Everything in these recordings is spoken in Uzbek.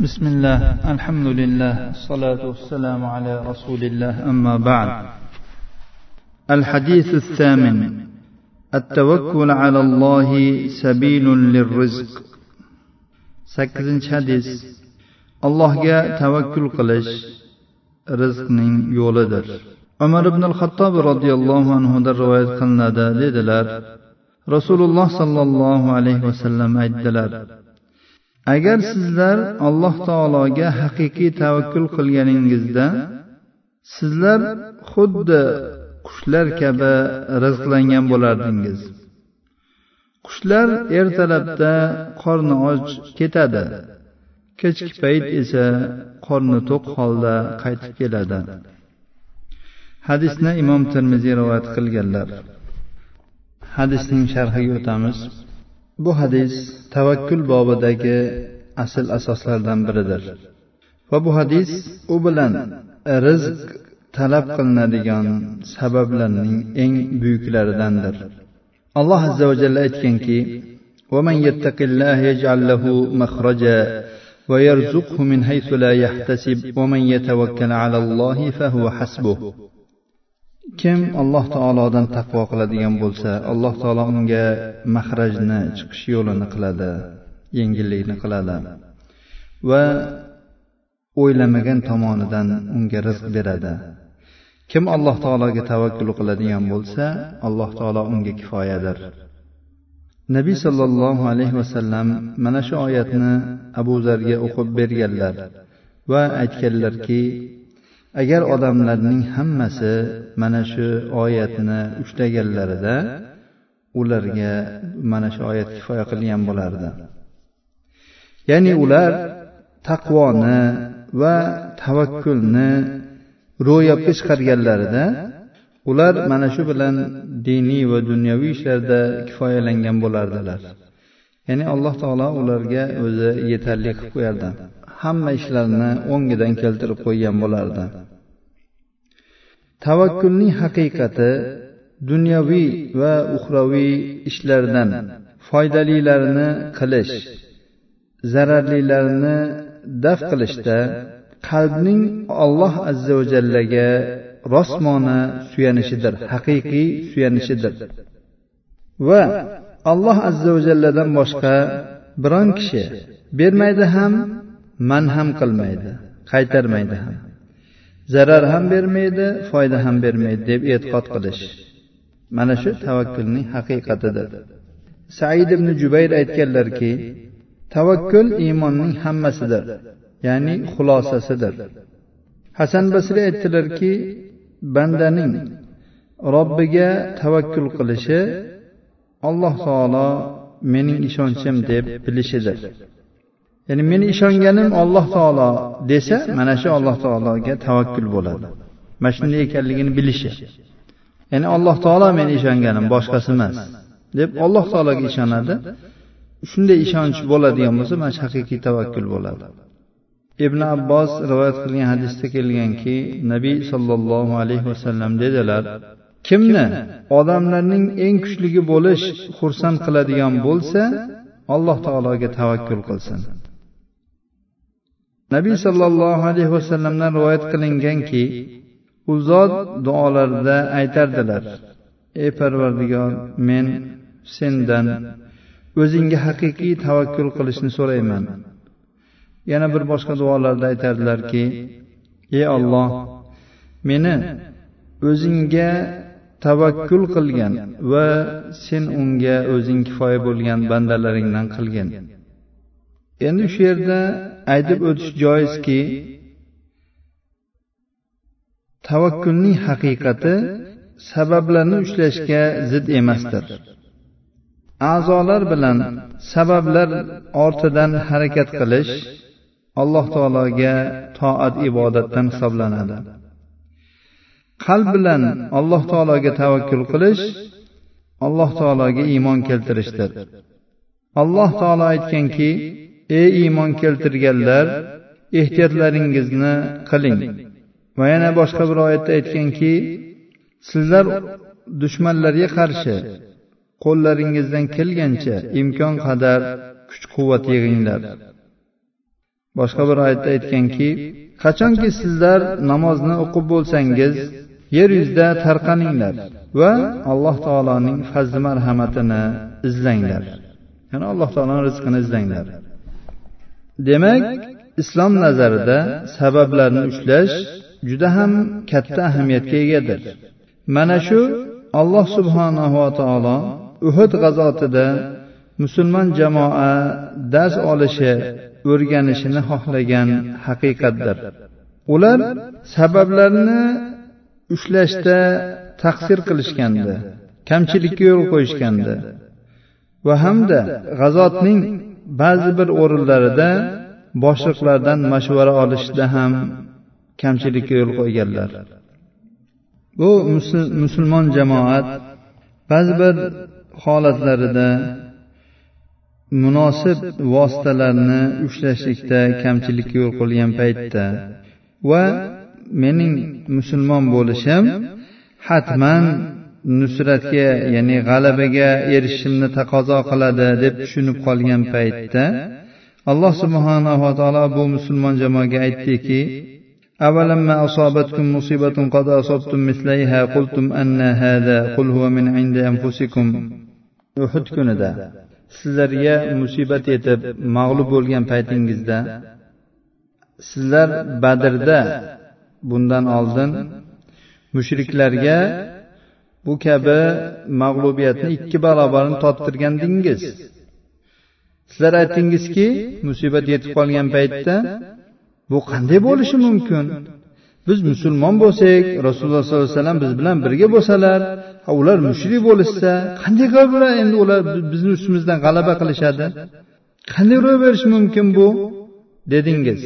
بسم الله الحمد لله الصلاة والسلام على رسول الله أما بعد. الحديث الثامن التوكل على الله سبيل للرزق. سكزن حديث. الله جاء توكل قلش رزق نين يولدر عمر بن الخطاب رضي الله عنه در رواية قلنا دا رسول الله صلى الله عليه وسلم أدلر agar sizlar alloh taologa haqiqiy tavakkul qilganingizda sizlar xuddi qushlar kabi rizqlangan bo'lardingiz. Qushlar ertalabda qorni och ketadi kechki payt esa qorni to'q holda qaytib keladi. Hadisni imom termiziy rivoyat qilganlar. Hadisning sharhiga o'tamiz. bu hadis tavakkul bobidagi asl asoslardan biridir va bu hadis u bilan rizq talab qilinadigan sabablarning eng buyuklaridandir alloh azza va jalla aytganki ومن يتق الله يجعل له مخرجا ويرزقه من حيث لا يحتسب ومن يتوكل على الله فهو حسبه kim alloh taolodan taqvo qiladigan bo'lsa alloh taolo unga mahrajni chiqish yo'lini qiladi yengillikni qiladi. Va o'ylamagan tomonidan unga rizq beradi. Kim alloh taologa tavakkul qiladigan bo'lsa alloh taolo unga kifoyadir. Nabiy sollallohu alayhi vasallam mana shu oyatni abu zarga o'qib berganlar va aytganlarki agar odamlarning hammasi mana shu oyatni ushlaganlarida ularga mana shu oyat kifoya qilgan bo'lardi. Ya'ni ular taqvoni va tavakkulni ro'yobga chiqarganlarida ular mana shu bilan diniy va dunyoviy ishlarda kifoyalangan bo'lardilar. Ya'ni alloh taolo ularga o'zi yetarli qilib qo'yardi hamma ishlarni o'ngidan keltirib qo'ygan bo'lardi. Tavakkulning haqiqati dunyoviy va uxroviy ishlardan foydalilarini qilish zararlilarini daf qilishda qalbning alloh azza va jallaga rostmona suyanishidir haqiqiy suyanishidir. Va alloh azza va jalladan boshqa biron kishi bermaydi ham man ham qilmaydi qaytarmaydi ham. Zarar ham bermaydi foyda ham bermaydi deb e'tiqod qilish. Mana shu tavakkulning haqiqatidir. Said ibn jubayr aytganlarki tavakkul iymonning hammasidir ya'ni xulosasidir. Hasan basriy aytdilarki bandaning robbiga tavakkul qilishi alloh taolo mening ishonchim deb bilishidir. Ya'ni meni ishonganim olloh taolo desa mana shu alloh taologa tavakkul bo'ladi. Mana shunday ekanligini bilishi. Ya'ni alloh taolo meni ishonganim boshqasi emas deb alloh taologa ishonadi. Shunday ishonch bo'ladigan bo'lsa mana shu haqiqiy tavakkul bo'ladi. Ibn abbos rivoyat qilgan hadisda kelganki nabiy sollallohu alayhi vasallam dedilar kimni odamlarning eng kuchligi bo'lish xursand qiladigan bo'lsa alloh taologa tavakkul qilsin. Nabiy sollallohu alayhi vasallamdan rivoyat qilinganki u zot duolarida aytardilar ey parvardigor men sendan o'zingga haqiqiy tavakkul qilishni so'rayman. Yana bir boshqa duolarda aytardilarki ey olloh meni o'zingga tavakkul qilgan va sen unga o'zing kifoya bo'lgan bandalaringdan qilgin. Endi shu yerda aytib o'tish joizki tavakkulning haqiqati sabablarni ushlashga zid emasdir. A'zolar bilan sabablar ortidan harakat qilish alloh taologa toat ibodatdan hisoblanadi. Qalb bilan alloh taologa tavakkul qilish alloh taologa iymon keltirishdir. Alloh taolo aytganki ey iymon keltirganlar ehtiyotlaringizni qiling. Va yana boshqa bir oyatda aytganki sizlar dushmanlarga qarshi qo'llaringizdan kelgancha imkon qadar kuch quvvat yig'inglar. Boshqa bir oyatda aytganki qachonki sizlar namozni o'qib bo'lsangiz yer yuzida tarqaninglar va alloh taoloning fazli marhamatini izlanglar. Ya'ni alloh taoloni rizqini izlanglar. Demak islom nazarida sabablarni ushlash juda ham katta ahamiyatga egadir. Mana shu alloh subhanahu va taolo uhud g'azotida musulmon jamoa dars olishi o'rganishini xohlagan haqiqatdir. Ular sabablarni ushlashda taqsir qilishgandi kamchilikka yo'l qo'yishgandi va hamda g'azotning ba'zi bir o'rinlarida boshliqlardan mashvara olishda ham kamchilikka yo'l qo'yganlar. Bu musulmon jamoat ba'zi bir holatlarida munosib vositalarni ushlashlikda kamchilikka yo'l qo'ygan paytda va mening musulmon bo'lishim hatman nusratga ya'ni g'alabaga erishishimni taqozo qiladi deb tushunib qolgan paytda alloh subhanava taolo bu musulmon jamoaga aytdiki أولما أصابتكم مصيبة قد أصبتم مثليها قلتم أن هذا قل هو من عند أنفسكم uhud kunida sizlarga musibat yetib mag'lub bo'lgan paytingizda sizlar badrda bundan oldin mushriklarga bu kabi mag'lubiyatni ikki barobarini tottirgandingiz. Sizlar aytdingizki musibat yetib qolgan paytda bu qanday bo'lishi mumkin? Biz musulmon bo'lsak rasululloh sollallohu alayhi vasallam biz bilan birga bo'lsalar ular mushrik bo'lishsa qanday qilib ular endi ular bizni ustimizdan g'alaba qilishadi. Qanday ro'y berishi mumkin bu? Dedingiz.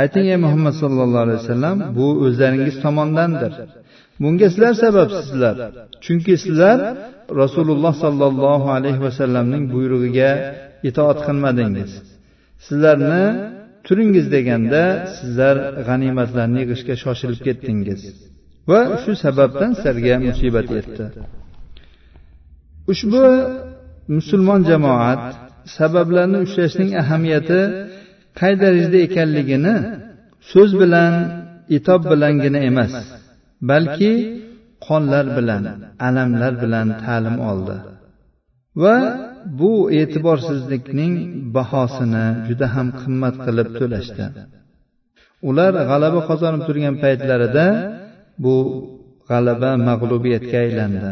Ayting ey muhammad sallallohu alayhi vasallam bu o'zlaringiz tomondandir. Bunga sizlar sababsizlar. Chunki sizlar rasululloh sollallohu alayhi vasallamning buyrug'iga itoat qilmadingiz. Sizlarni turingiz deganda sizlar g'animatlarni yig'ishga shoshilib ketdingiz. Va shu sababdan sizlarga musibat yetdi. Ushbu musulmon jamoat sabablarni ushlashning ahamiyati qay darajada ekanligini so'z bilan itob bilangina emas balki qonlar bilan alamlar bilan ta'lim oldi. Va bu e'tiborsizlikning bahosini juda ham qimmat qilib to'lashdi. Ular g'alaba qozonib turgan paytlarida bu g'alaba mag'lubiyatga aylandi.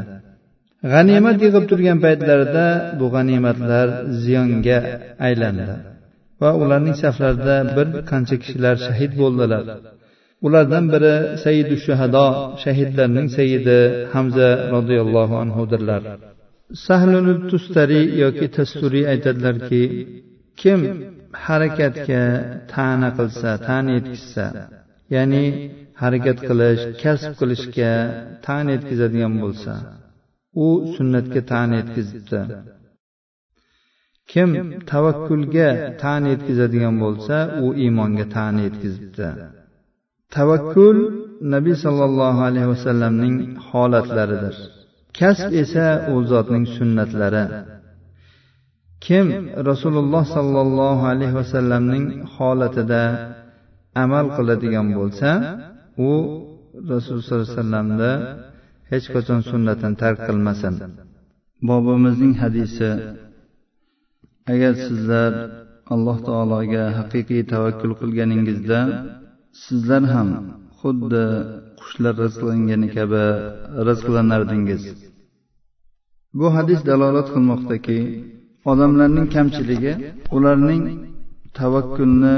G'animat yig'ib turgan paytlarida bu g'animatlar ziyonga aylandi. Va ularning saflarida bir qancha kishilar shahid bo'ldilar. Ulardan biri sayyidu shuhado shahidlarning sayyidi hamza roziyallohu anhudirlar. Sahlul tustari yoki tasturiy aytadilarki kim harakatga ta'na qilsa ta'na yetkazsa ya'ni harakat qilish kasb qilishga ta'na yetkazadigan bo'lsa u sunnatga ta'na yetkazibdi. Kim tavakkulga ta'n yetkazadigan bo'lsa u iymonga ta'n yetkazibdi. Tavakkul nabiy sollallohu alayhi vasallamning holatlaridir. Kasb esa u zotning sunnatlari. Kim rasululloh sollallohu alayhi vasallamning holatida amal qiladigan bo'lsa u rasululloh sollallohu alayhi vasallamni hech qachon sunnatini tark qilmasin. Bobimizning hadisi agar sizlar alloh taologa haqiqiy tavakkul qilganingizda sizlar ham xuddi qushlar rizqlangani kabi rizqlanardingiz. Bu hadis dalolat qilmoqdaki odamlarning kamchiligi ularning tavakkulni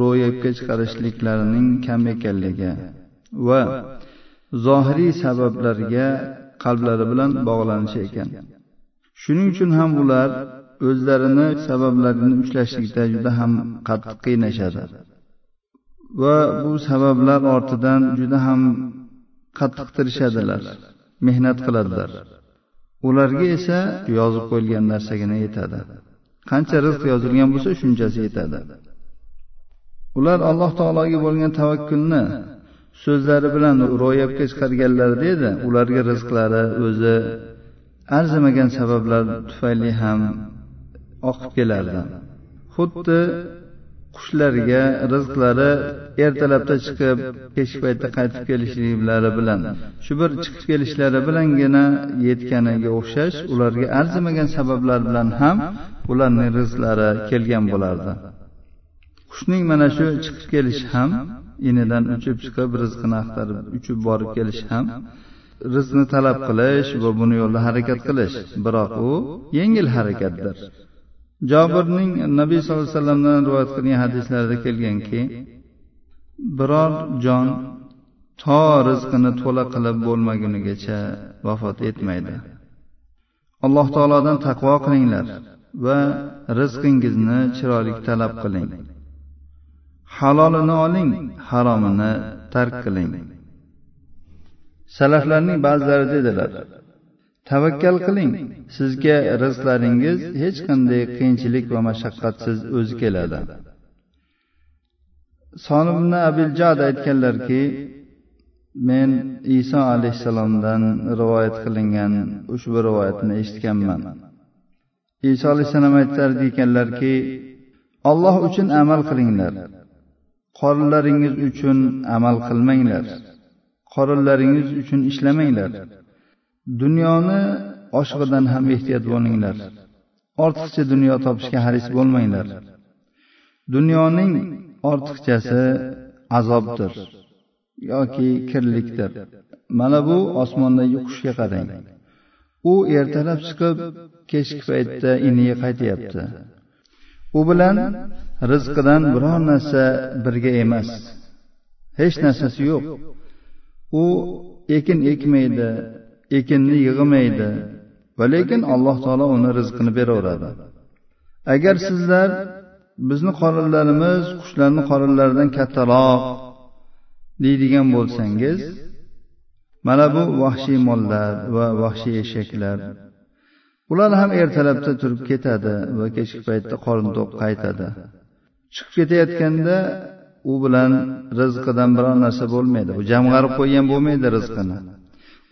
ro'yobga chiqarishliklarining kam ekanligi va zohiriy sabablarga qalblari bilan bog'lanishi ekan. Shuning uchun ham ular o'zlarini sabablarini ushlashlikda juda ham qattiq qiynashadi va bu sabablar ortidan juda ham qattiq tirishadilar mehnat qiladilar. Ularga esa yozib qo'yilgan narsagina yetadi. Qancha rizq yozilgan bo'lsa shunchasi yetadi. Ular alloh taologa bo'lgan tavakkulni so'zlari bilan ro'yobga chiqarganlarida edi ularga rizqlari o'zi arzimagan sabablar tufayli ham oqib kelardi. Xuddi qushlarga rizqlari ertalabda chiqib kechki paytda qaytib kelishliklari bilan shu bir chiqib kelishlari bilangina yetganiga o'xshash ularga arzimagan sabablar bilan ham ularning rizqlari kelgan bo'lardi. Qushning mana shu chiqib kelishi ham inidan uchib chiqib rizqini axtarib uchib borib kelishi ham rizqni talab qilish va buni yo'lda harakat qilish biroq u yengil harakatdir. Jobirning nabiy sallallohu alayhi vasallamdan rivoyat qilgan hadislarida kelganki biror jon to rizqini to'la qilib bo'lmagunigacha vafot etmaydi. Alloh taolodan taqvo qilinglar va rizqingizni chiroyli talab qiling. Halolini oling haromini tark qiling. Salaflarning ba'zilari dedilar tavakkal qiling. Sizga rizqlaringiz hech qanday qiyinchilik va mashaqqatsiz o'zi keladi. Sonim abiljad aytganlarki men iso alayhissalomdan rivoyat qilingan ushbu rivoyatni eshitganman. Iso alayhissalom aytar ekanlarki olloh uchun amal qilinglar. Qorinlaringiz uchun amal qilmanglar. Qorinlaringiz uchun ishlamanglar. Dunyoni oshig'idan ham ehtiyot bo'linglar ortiqcha dunyo topishga haris bo'lmanglar. Dunyoning ortiqchasi azobdir yoki kirlikdir. Mana bu osmondagi qushga qarang. U ertalab chiqib kechki paytda iniga qaytyapti. U bilan rizqidan biror narsa birga emas. Hech narsasi yo'q. U ekin ekmaydi ekinni yig'maydi. Va lekin alloh taolo uni rizqini beraveradi. Agar sizlar bizni qorinlarimiz qushlarni qorinlaridan kattaroq deydigan bo'lsangiz mana bu vahshiy mollar va vahshiy eshaklar ular ham ertalabda turib ketadi va kechki paytda qorin to'q qaytadi. Chiqib ketayotganda u bilan rizqidan biror narsa bo'lmaydi. U jamg'arib qo'ygan bo'lmaydi rizqini.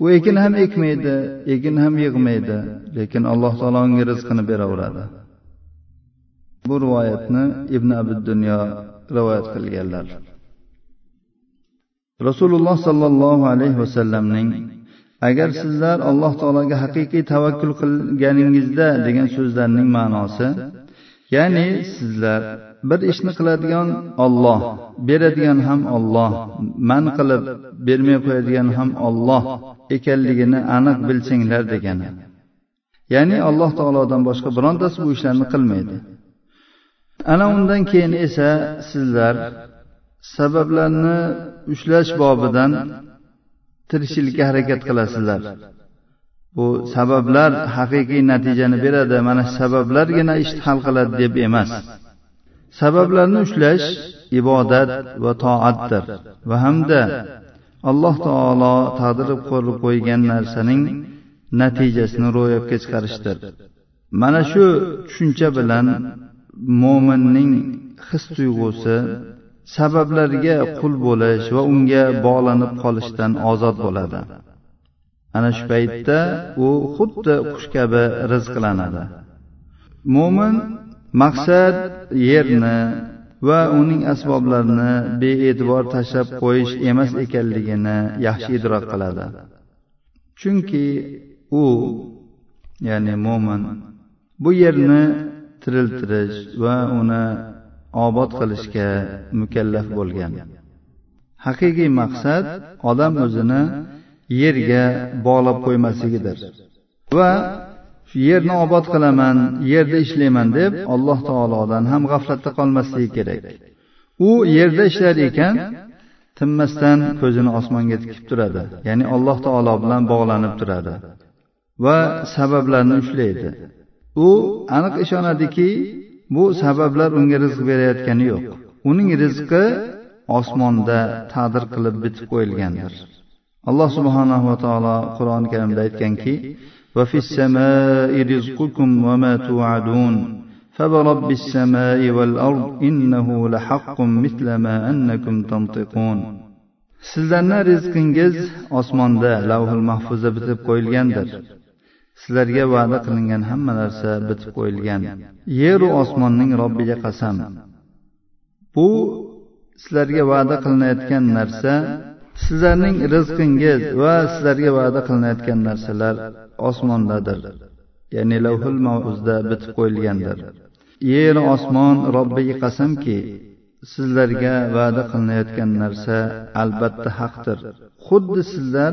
U ekin ham ekmaydi ekin ham yig'maydi lekin alloh taolo unga rizqini beraveradi. Bu rivoyatni ibn abi dunyo rivoyat qilganlar. Rasululloh sollallohu alayhi vasallamning agar sizlar alloh taologa haqiqiy tavakkul qilganingizda degan so'zlarning ma'nosi ya'ni sizlar bir ishni qiladigan olloh beradigan ham olloh man qilib bermay qo'yadigan ham olloh ekanligini aniq bilsanglar degani. Ya'ni alloh taolodan boshqa birontasi bu ishlarni qilmaydi. Ana undan keyin esa sizlar sabablarni ushlash bobidan tirishchilikka harakat qilasizlar. Bu sabablar haqiqiy natijani beradi mana sabablargina ishni hal qiladi deb emas. Sabablarni ushlash ibodat va toatdir va hamda alloh taolo taqdirib qo'yib qo'ygan narsaning natijasini ro'yobga chiqarishdir. mana shu tushuncha bilan mo'minning his tuyg'usi sabablarga qul bo'lish va unga bog'lanib qolishdan ozod bo'ladi. ana shu paytda u xuddi qush kabi rizqlanadi. Mo'min maqsad yerni va uning asboblarini bee'tibor tashlab qo'yish emas ekanligini yaxshi idrok qiladi. Chunki u ya'ni mo'min bu yerni tiriltirish va uni obod qilishga mukallaf bo'lgan. Haqiqiy maqsad odam o'zini yerga bog'lab qo'ymasligidir va shu yerni obod qilaman yerda ishlayman deb alloh taolodan ham g'aflatda qolmasligi kerak. U yerda ishlar ekan tinmasdan ko'zini osmonga tikib turadi ya'ni alloh taolo bilan bog'lanib turadi. Va sabablarni ushlaydi. U aniq ishonadiki bu sabablar unga rizq berayotgani yo'q. Uning rizqi osmonda taqdir qilib bitib qo'yilgandir. Alloh subhanahu va taolo qur'oni karimda aytganki وفي السماء رزقكم وما توعدون فورب السماء والأرض إنه لحق مثل ما أنكم تنطقون sizlarni rizqingiz osmonda lavhul mahfuzda bitib qo'yilgandir sizlarga va'da qilingan hamma narsa bitib qo'yilgan yeru osmonning robbiga qasam bu sizlarga va'da qilinayotgan narsa sizlarning rizqingiz va sizlarga va'da qilinayotgan narsalar osmondadir. Ya'ni lavhul mavuzda bitib qo'yilgandir. Yer osmon robbiga qasamki sizlarga va'da qilinayotgan narsa albatta haqdir. Xuddi sizlar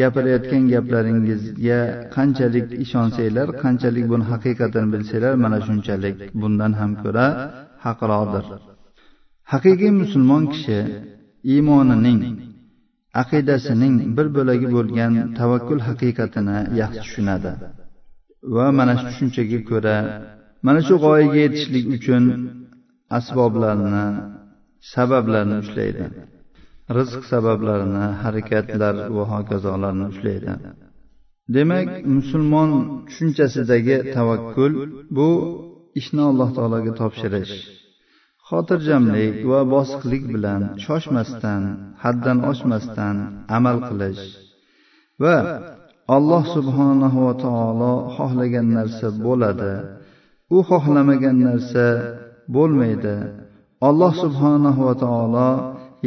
gapirayotgan gaplaringizga qanchalik ishonsanglar qanchalik buni haqiqatini bilsanglar mana shunchalik bundan ham ko'ra haqroqdir haqiqiy musulmon kishi iymonining aqidasining bir bo'lagi bo'lgan tavakkul haqiqatini yaxshi tushunadi. Va mana shu tushunchaga ko'ra mana shu g'oyaga yetishlik uchun asboblarni sabablarni ushlaydi. Rizq sabablarini harakatlar va hokazolarni ushlaydi. Demak musulmon tushunchasidagi tavakkul bu ishni alloh taologa topshirish. Xotirjamlik va bosiqlik bilan shoshmasdan haddan oshmasdan amal qilish va alloh subhanahu va taolo xohlagan narsa bo'ladi. u xohlamagan narsa bo'lmaydi. alloh subhanahu va taolo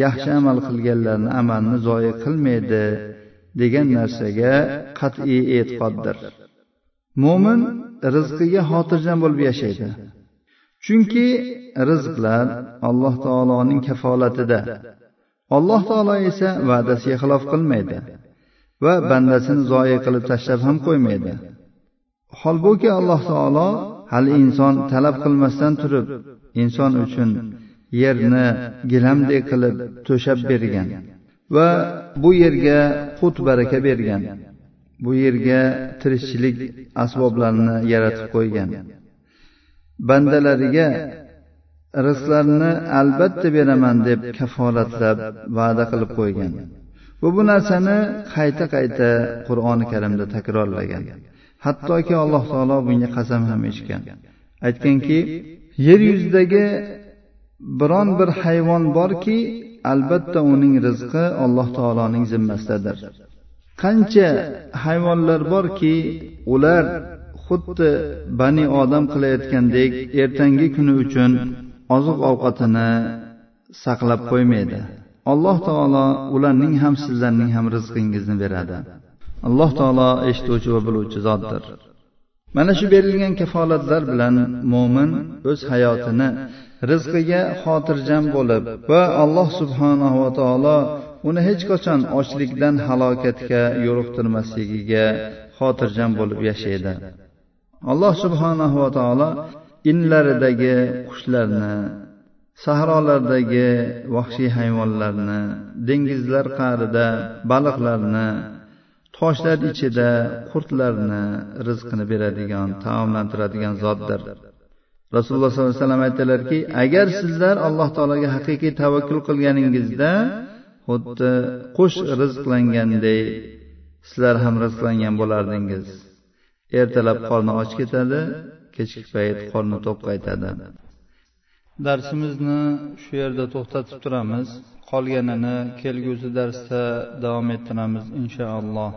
yaxshi amal qilganlarni amalni zoyi qilmaydi degan narsaga qat'iy e'tiqoddir. mo'min rizqiga xotirjam bo'lib yashaydi chunki rizqlar alloh taoloning kafolatida. Alloh taolo esa va'dasiga xilof qilmaydi va bandasini zoya qilib tashlab ham qo'ymaydi. Holbuki alloh taolo hali inson talab qilmasdan turib inson uchun yerni gilamdek qilib to'shab bergan va bu yerga qut baraka bergan bu yerga tirikchilik asboblarini yaratib qo'ygan. Bandalariga rizqlarini albatta beraman deb kafolatlab va'da qilib qo'ygan. Va bu narsani qayta qayta qur'oni karimda takrorlagan. Hattoki alloh taolo bunga qasam ham ichgan. Aytganki yer yuzidagi biron bir hayvon borki albatta uning rizqi alloh taoloning zimmasidadir. Qancha hayvonlar borki ular xuddi bani odam qilayotgandek ertangi kuni uchun oziq ovqatini saqlab qo'ymaydi. Alloh taolo ularning ham sizlarning ham rizqingizni beradi. Alloh taolo eshituvchi va biluvchi zotdir. Mana shu berilgan kafolatlar bilan mo'min o'z hayotini rizqiga xotirjam bo'lib va alloh subhanahu va taolo uni hech qachon ochlikdan halokatga yo'liqtirmasligiga xotirjam bo'lib yashaydi. Alloh subhanahu va taolo inlaridagi qushlarni sahrolardagi vahshiy hayvonlarni dengizlar qa'rida baliqlarni toshlar ichida qurtlarni rizqini beradigan taomlantiradigan zotdir. Rasululloh sollallohu alayhi vasallam aytdilarki agar sizlar alloh taologa haqiqiy tavakkul qilganingizda xuddi qush rizqlanganday sizlar ham rizqlangan bo'lardingiz. Ertalab qorni och ketadi kechki payt qorni to'q qaytadi. Darsimizni shu yerda to'xtatib turamiz. Qolganini kelgusi darsda davom ettiramiz inshaalloh